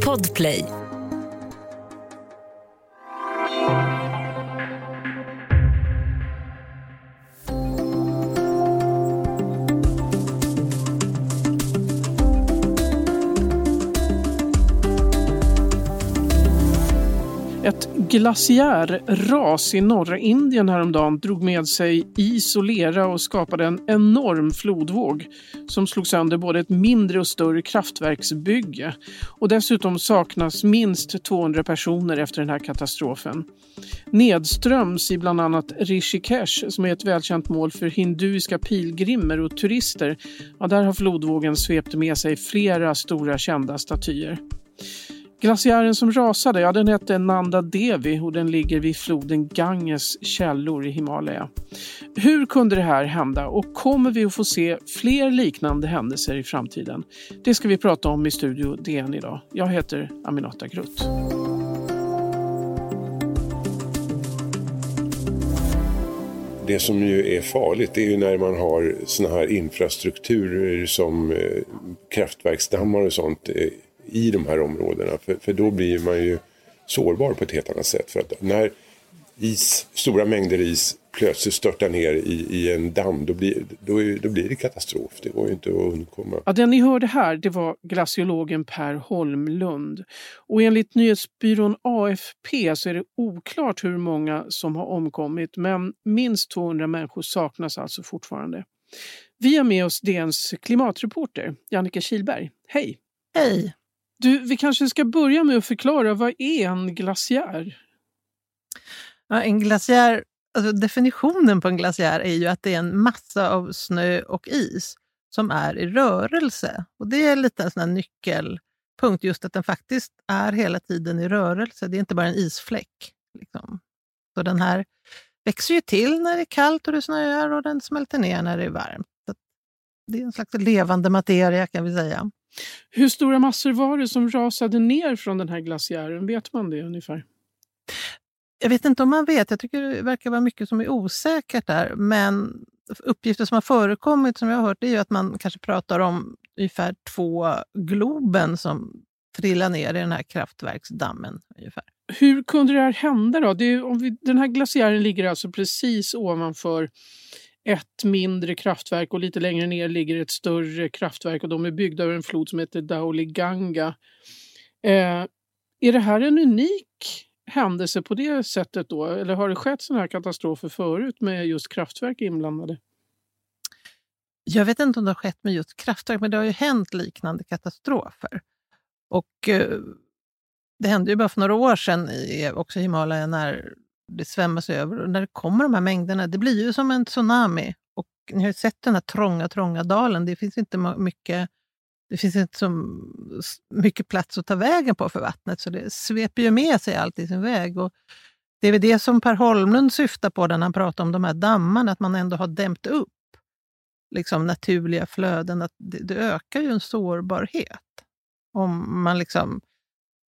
Podplay. Glaciärras i norra Indien häromdagen drog med sig is och lera och skapade en enorm flodvåg som slog sönder både ett mindre och större kraftverksbygge. Och dessutom saknas minst 200 personer efter den här katastrofen. Nedströms i bland annat Rishikesh som är ett välkänt mål för hinduiska pilgrimer och turister, ja, där har flodvågen svept med sig flera stora kända statyer. Glaciären som rasade, ja den hette Nanda Devi och den ligger vid floden Ganges källor i Himalaya. Hur kunde det här hända och kommer vi att få se fler liknande händelser i framtiden? Det ska vi prata om i Studio DN idag. Jag heter Aminata Grutt. Det som ju är farligt det är ju när man har såna här infrastrukturer som eh, kraftverksdammar och sånt eh, i de här områdena. För, för då blir man ju sårbar på ett helt annat sätt. För att när is, stora mängder is plötsligt störtar ner i, i en damm, då blir, då, är, då blir det katastrof. Det går ju inte att undkomma. Ja, den ni hörde här det var glaciologen Per Holmlund. Och enligt nyhetsbyrån AFP så är det oklart hur många som har omkommit men minst 200 människor saknas alltså fortfarande. Vi har med oss DNs klimatreporter Jannike Kilberg. Hej! Hej! Du, vi kanske ska börja med att förklara vad är en glaciär? Ja, en glaciär, alltså definitionen på en glaciär är ju att det är en massa av snö och is som är i rörelse. Och Det är lite en sån nyckelpunkt, just att den faktiskt är hela tiden i rörelse. Det är inte bara en isfläck. Liksom. Så den här växer ju till när det är kallt och det snöar och den smälter ner när det är varmt. Så det är en slags levande materia kan vi säga. Hur stora massor var det som rasade ner från den här glaciären? Vet man det ungefär? Jag vet inte om man vet. Jag tycker det verkar vara mycket som är osäkert där. Men uppgifter som har förekommit, som jag har hört, är att man kanske pratar om ungefär två Globen som trillar ner i den här kraftverksdammen. Ungefär. Hur kunde det här hända då? Det, om vi, den här glaciären ligger alltså precis ovanför ett mindre kraftverk och lite längre ner ligger ett större kraftverk och de är byggda över en flod som heter Dauliganga. Eh, är det här en unik händelse på det sättet då? Eller har det skett sådana här katastrofer förut med just kraftverk inblandade? Jag vet inte om det har skett med just kraftverk, men det har ju hänt liknande katastrofer. Och eh, Det hände ju bara för några år sedan i också Himalaya när det svämmas över. Och när det kommer de här mängderna, det blir ju som en tsunami. Och ni har ju sett den här trånga, trånga dalen. Det finns inte mycket det finns inte så mycket plats att ta vägen på för vattnet, så det sveper ju med sig allt i sin väg. Och det är väl det som Per Holmlund syftar på när han pratar om de här dammarna, att man ändå har dämt upp liksom naturliga flöden. Att det, det ökar ju en sårbarhet. Om man liksom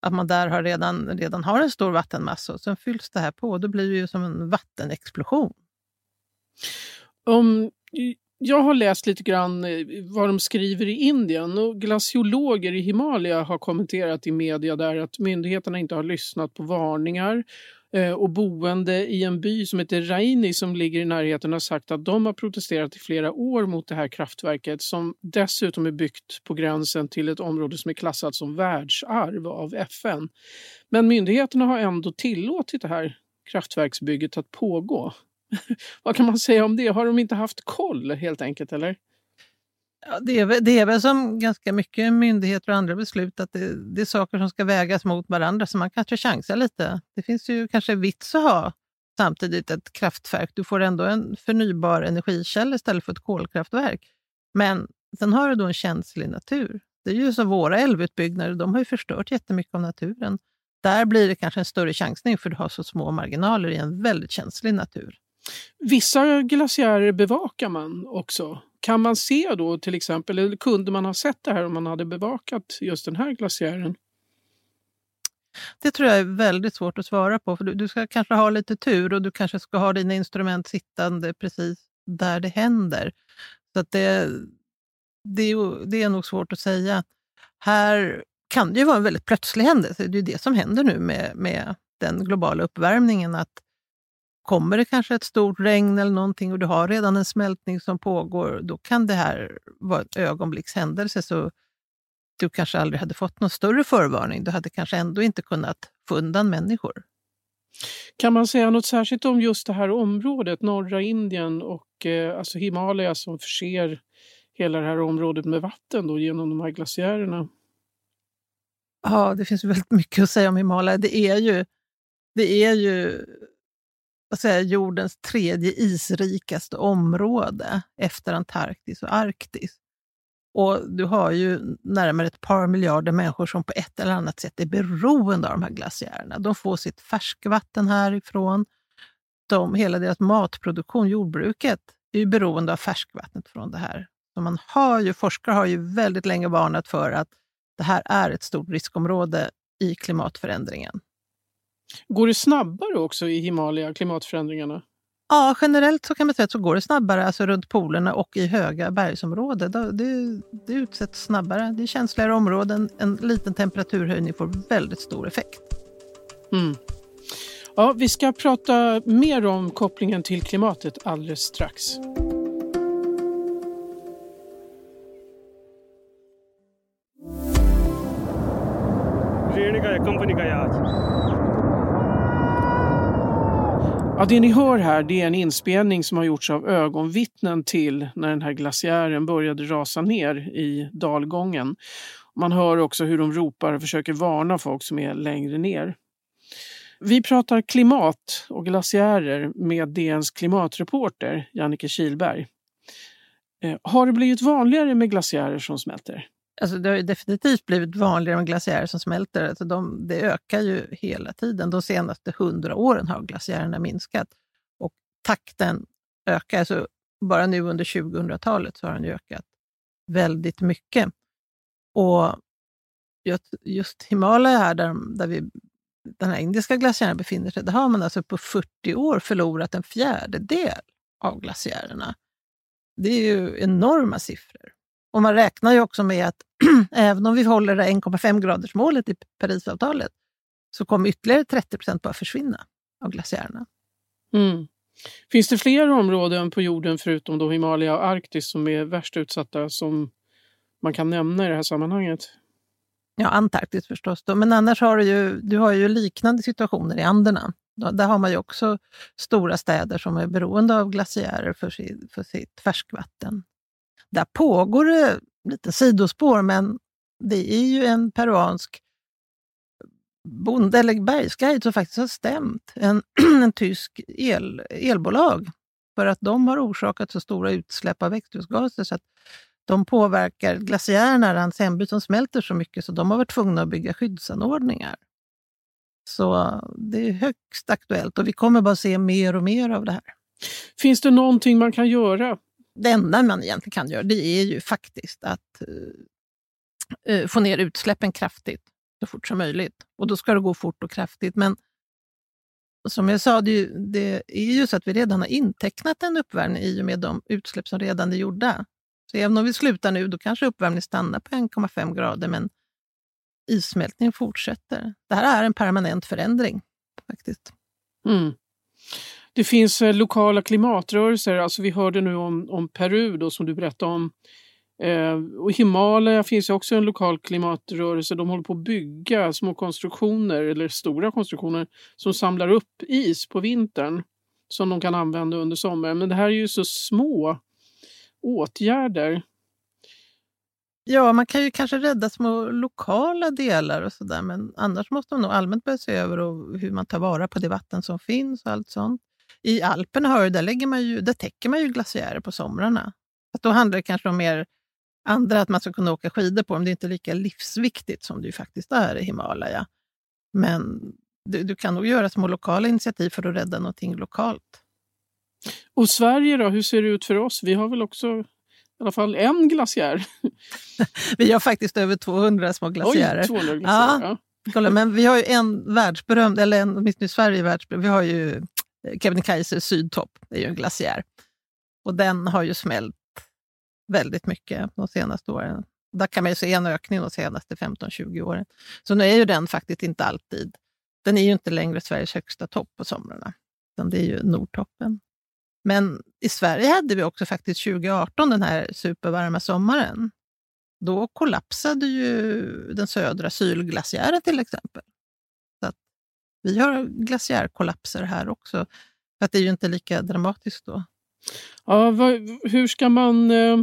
att man där har redan, redan har en stor vattenmassa och sen fylls det här på. och Då blir det ju som en vattenexplosion. Um, jag har läst lite grann eh, vad de skriver i Indien och glaciologer i Himalaya har kommenterat i media där att myndigheterna inte har lyssnat på varningar Eh, och boende i en by som heter Raini som ligger i närheten har sagt att de har protesterat i flera år mot det här kraftverket som dessutom är byggt på gränsen till ett område som är klassat som världsarv av FN. Men myndigheterna har ändå tillåtit det här kraftverksbygget att pågå. Vad kan man säga om det? Har de inte haft koll helt enkelt eller? Ja, det, är väl, det är väl som ganska mycket myndigheter och andra beslut att det, det, är saker som ska vägas mot varandra så man kanske chansar lite. Det finns ju kanske vits att ha samtidigt ett kraftverk. Du får ändå en förnybar energikälla istället för ett kolkraftverk. Men sen har du då en känslig natur. Det är ju som våra älvutbyggnader, de har ju förstört jättemycket av naturen. Där blir det kanske en större chansning för du har så små marginaler i en väldigt känslig natur. Vissa glaciärer bevakar man också. Kan man se då till exempel, eller kunde man ha sett det här om man hade bevakat just den här glaciären? Det tror jag är väldigt svårt att svara på. för Du, du ska kanske ha lite tur och du kanske ska ha dina instrument sittande precis där det händer. Så att det, det, är, det är nog svårt att säga. Här kan det ju vara en väldigt plötslig händelse. Det är det som händer nu med, med den globala uppvärmningen. att Kommer det kanske ett stort regn eller någonting och du har redan en smältning som pågår, då kan det här vara ett ögonblickshändelse. Så du kanske aldrig hade fått någon större förvarning. Du hade kanske ändå inte kunnat få undan människor. Kan man säga något särskilt om just det här området, norra Indien och eh, alltså Himalaya som förser hela det här området med vatten då, genom de här glaciärerna? Ja, det finns väldigt mycket att säga om Himalaya. Det är ju, det är ju vad säger, jordens tredje isrikaste område efter Antarktis och Arktis. Och du har ju närmare ett par miljarder människor som på ett eller annat sätt är beroende av de här glaciärerna. De får sitt färskvatten härifrån. De, hela deras matproduktion, jordbruket, är ju beroende av färskvattnet från det här. Så man har ju, forskare har ju väldigt länge varnat för att det här är ett stort riskområde i klimatförändringen. Går det snabbare också i Himalaya, klimatförändringarna? Ja, generellt så kan man säga att så går det snabbare alltså runt polerna och i höga bergsområden. Det, det utsätts snabbare, det är känsligare områden. En liten temperaturhöjning får väldigt stor effekt. Mm. Ja, vi ska prata mer om kopplingen till klimatet alldeles strax. का Ja, det ni hör här det är en inspelning som har gjorts av ögonvittnen till när den här glaciären började rasa ner i dalgången. Man hör också hur de ropar och försöker varna folk som är längre ner. Vi pratar klimat och glaciärer med DNs klimatreporter Jannike Kilberg. Eh, har det blivit vanligare med glaciärer som smälter? Alltså det har definitivt blivit vanligare med glaciärer som smälter. Alltså de, det ökar ju hela tiden. De senaste hundra åren har glaciärerna minskat och takten ökar. Alltså bara nu under 2000-talet så har den ökat väldigt mycket. Och just Himalaya här, där, där vi, den här indiska glaciären befinner sig, där har man alltså på 40 år förlorat en fjärdedel av glaciärerna. Det är ju enorma siffror. Och man räknar ju också med att även om vi håller det 1,5 graders målet i Parisavtalet så kommer ytterligare 30 procent bara försvinna av glaciärerna. Mm. Finns det fler områden på jorden förutom då Himalaya och Arktis som är värst utsatta som man kan nämna i det här sammanhanget? Ja, Antarktis förstås. Då. Men annars har du ju, du har ju liknande situationer i Anderna. Där har man ju också stora städer som är beroende av glaciärer för, sitt, för sitt färskvatten. Där pågår det lite sidospår, men det är ju en peruansk bonde eller bergsguide som faktiskt har stämt en, en tysk el, elbolag för att de har orsakat så stora utsläpp av växthusgaser så att de påverkar glaciärerna, hans hemby, som smälter så mycket så de har varit tvungna att bygga skyddsanordningar. Så det är högst aktuellt och vi kommer bara se mer och mer av det här. Finns det någonting man kan göra det enda man egentligen kan göra det är ju faktiskt att eh, eh, få ner utsläppen kraftigt så fort som möjligt. Och då ska det gå fort och kraftigt. Men som jag sa, det, det är ju så att vi redan har intecknat en uppvärmning i och med de utsläpp som redan är gjorda. Så även om vi slutar nu, då kanske uppvärmningen stannar på 1,5 grader, men issmältningen fortsätter. Det här är en permanent förändring faktiskt. Mm. Det finns eh, lokala klimatrörelser, alltså vi hörde nu om, om Peru då, som du berättade om. Eh, och Himalaya finns också en lokal klimatrörelse. De håller på att bygga små konstruktioner, eller stora konstruktioner, som samlar upp is på vintern som de kan använda under sommaren. Men det här är ju så små åtgärder. Ja, man kan ju kanske rädda små lokala delar och sådär, men annars måste man nog allmänt börja se över hur man tar vara på det vatten som finns och allt sånt. I Alperna har, där, lägger man ju, där täcker man ju glaciärer på somrarna. Att då handlar det kanske om mer andra, att man ska kunna åka skidor på dem. Det är inte lika livsviktigt som det ju faktiskt är i Himalaya. Men du, du kan nog göra små lokala initiativ för att rädda någonting lokalt. Och Sverige då, hur ser det ut för oss? Vi har väl också i alla fall en glaciär? vi har faktiskt över 200 små glaciärer. Oj, 200 glaciärer ja. ja. Kolla, men vi har ju en världsberömd, eller en, åtminstone i Sverige världsberömd, vi har ju Kebnekaise sydtopp, är ju en glaciär. Och den har ju smält väldigt mycket de senaste åren. Där kan man ju se en ökning de senaste 15-20 åren. Så nu är ju den faktiskt inte alltid, den är ju inte längre Sveriges högsta topp på somrarna, utan det är ju Nordtoppen. Men i Sverige hade vi också faktiskt 2018 den här supervarma sommaren. Då kollapsade ju den södra Sylglaciären till exempel. Vi har glaciärkollapser här också. För att det är ju inte lika dramatiskt då. Ja, vad, hur ska man eh,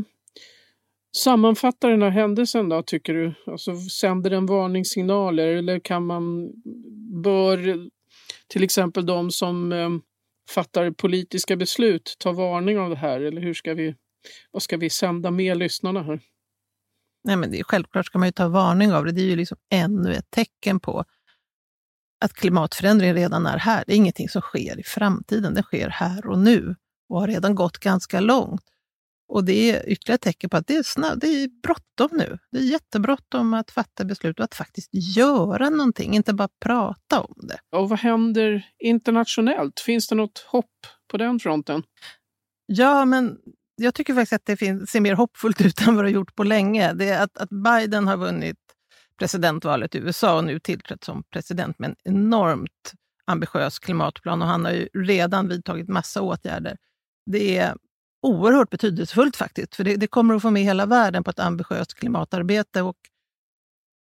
sammanfatta den här händelsen då, tycker du? Alltså, sänder den varningssignaler eller kan man, bör till exempel de som eh, fattar politiska beslut ta varning av det här? Eller hur ska vi, vad ska vi sända med lyssnarna här? Nej, men det är, självklart ska man ju ta varning av det. Det är ju liksom ännu ett tecken på att klimatförändringen redan är här. Det är ingenting som sker i framtiden, det sker här och nu och har redan gått ganska långt. Och det är ytterligare ett tecken på att det är, snabb, det är bråttom nu. Det är jättebråttom att fatta beslut och att faktiskt göra någonting, inte bara prata om det. Och vad händer internationellt? Finns det något hopp på den fronten? Ja, men jag tycker faktiskt att det ser mer hoppfullt ut än vad det har gjort på länge. Det är att, att Biden har vunnit presidentvalet i USA och nu tillträtt som president med en enormt ambitiös klimatplan och han har ju redan vidtagit massa åtgärder. Det är oerhört betydelsefullt faktiskt, för det, det, kommer att få med hela världen på ett ambitiöst klimatarbete. Och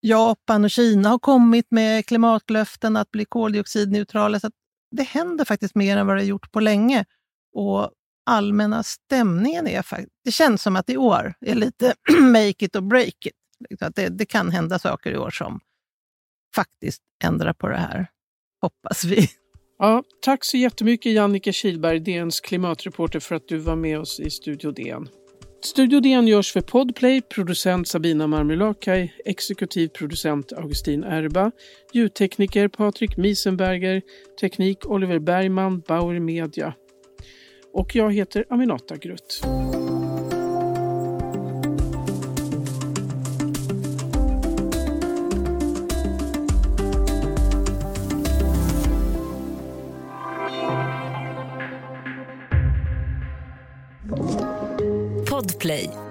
Japan och Kina har kommit med klimatlöften att bli koldioxidneutrala. Så det händer faktiskt mer än vad det har gjort på länge. Och allmänna stämningen är faktiskt... Det känns som att i år är lite make it or break it. Liksom, det, det kan hända saker i år som faktiskt ändrar på det här, hoppas vi. Ja, tack så jättemycket Jannike Kilberg, DNs klimatreporter, för att du var med oss i Studio DN. Studio DN görs för Podplay, producent Sabina Marmulakai, exekutiv producent Augustin Erba, ljudtekniker Patrik Miesenberger, teknik Oliver Bergman, Bauer Media. Och jag heter Aminata Grutt. Podplay